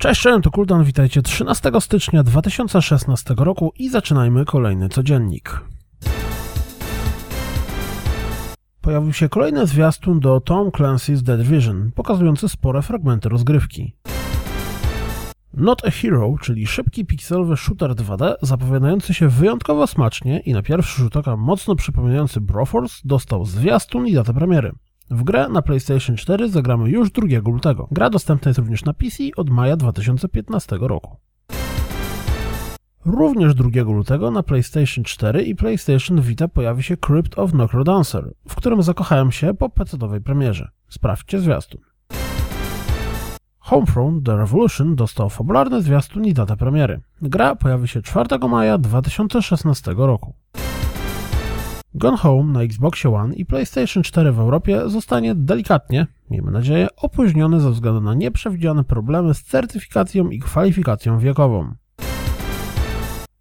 Cześć, cześć, to Kuldan, witajcie 13 stycznia 2016 roku i zaczynajmy kolejny codziennik. Pojawił się kolejny zwiastun do Tom Clancy's The Division, pokazujący spore fragmenty rozgrywki. Not a Hero, czyli szybki pikselowy shooter 2D, zapowiadający się wyjątkowo smacznie i na pierwszy rzut oka mocno przypominający Broforce, dostał zwiastun i datę premiery. W grę na PlayStation 4 zagramy już 2 lutego. Gra dostępna jest również na PC od maja 2015 roku. Również 2 lutego na PlayStation 4 i PlayStation Vita pojawi się Crypt of Necrodancer, w którym zakochałem się po PC-owej premierze. Sprawdźcie zwiastun. Homefront The Revolution dostał fabularny zwiastun i datę premiery. Gra pojawi się 4 maja 2016 roku. Gone Home na Xbox One i PlayStation 4 w Europie zostanie delikatnie, miejmy nadzieję, opóźniony ze względu na nieprzewidziane problemy z certyfikacją i kwalifikacją wiekową.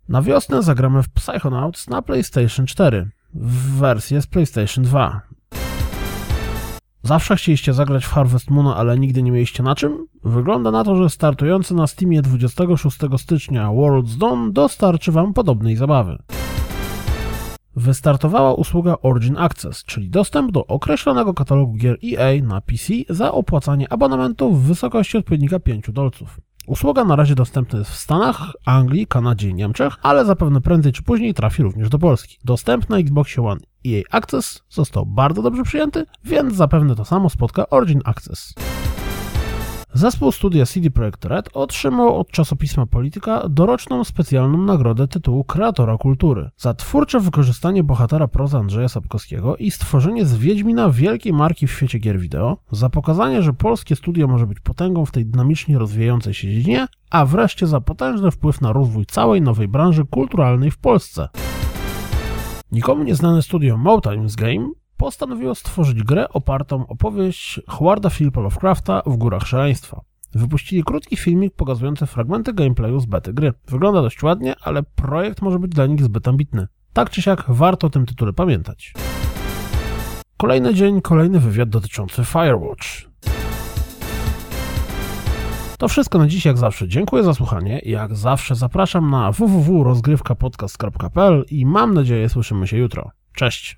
Na wiosnę zagramy w Psychonauts na PlayStation 4 w wersję z PlayStation 2. Zawsze chcieliście zagrać w Harvest Moon, ale nigdy nie mieliście na czym? Wygląda na to, że startujący na Steamie 26 stycznia World's Dawn dostarczy Wam podobnej zabawy wystartowała usługa Origin Access, czyli dostęp do określonego katalogu gier EA na PC za opłacanie abonamentu w wysokości odpowiednika 5 dolców. Usługa na razie dostępna jest w Stanach, Anglii, Kanadzie i Niemczech, ale zapewne prędzej czy później trafi również do Polski. Dostęp na Xbox One EA Access został bardzo dobrze przyjęty, więc zapewne to samo spotka Origin Access. Zespół studia CD Projekt Red otrzymał od czasopisma Polityka doroczną specjalną nagrodę tytułu Kreatora Kultury za twórcze wykorzystanie bohatera prozy Andrzeja Sapkowskiego i stworzenie z Wiedźmina wielkiej marki w świecie gier wideo, za pokazanie, że polskie studio może być potęgą w tej dynamicznie rozwijającej się dziedzinie, a wreszcie za potężny wpływ na rozwój całej nowej branży kulturalnej w Polsce. Nikomu nieznane studio Motimes Game postanowiło stworzyć grę opartą o powieść Howarda Philippa Lovecrafta w Górach Szaleństwa. Wypuścili krótki filmik pokazujący fragmenty gameplayu z bety gry. Wygląda dość ładnie, ale projekt może być dla nich zbyt ambitny. Tak czy siak warto o tym tytule pamiętać. Kolejny dzień, kolejny wywiad dotyczący Firewatch. To wszystko na dziś, jak zawsze. Dziękuję za słuchanie. Jak zawsze zapraszam na www.rozgrywkapodcast.pl i mam nadzieję słyszymy się jutro. Cześć!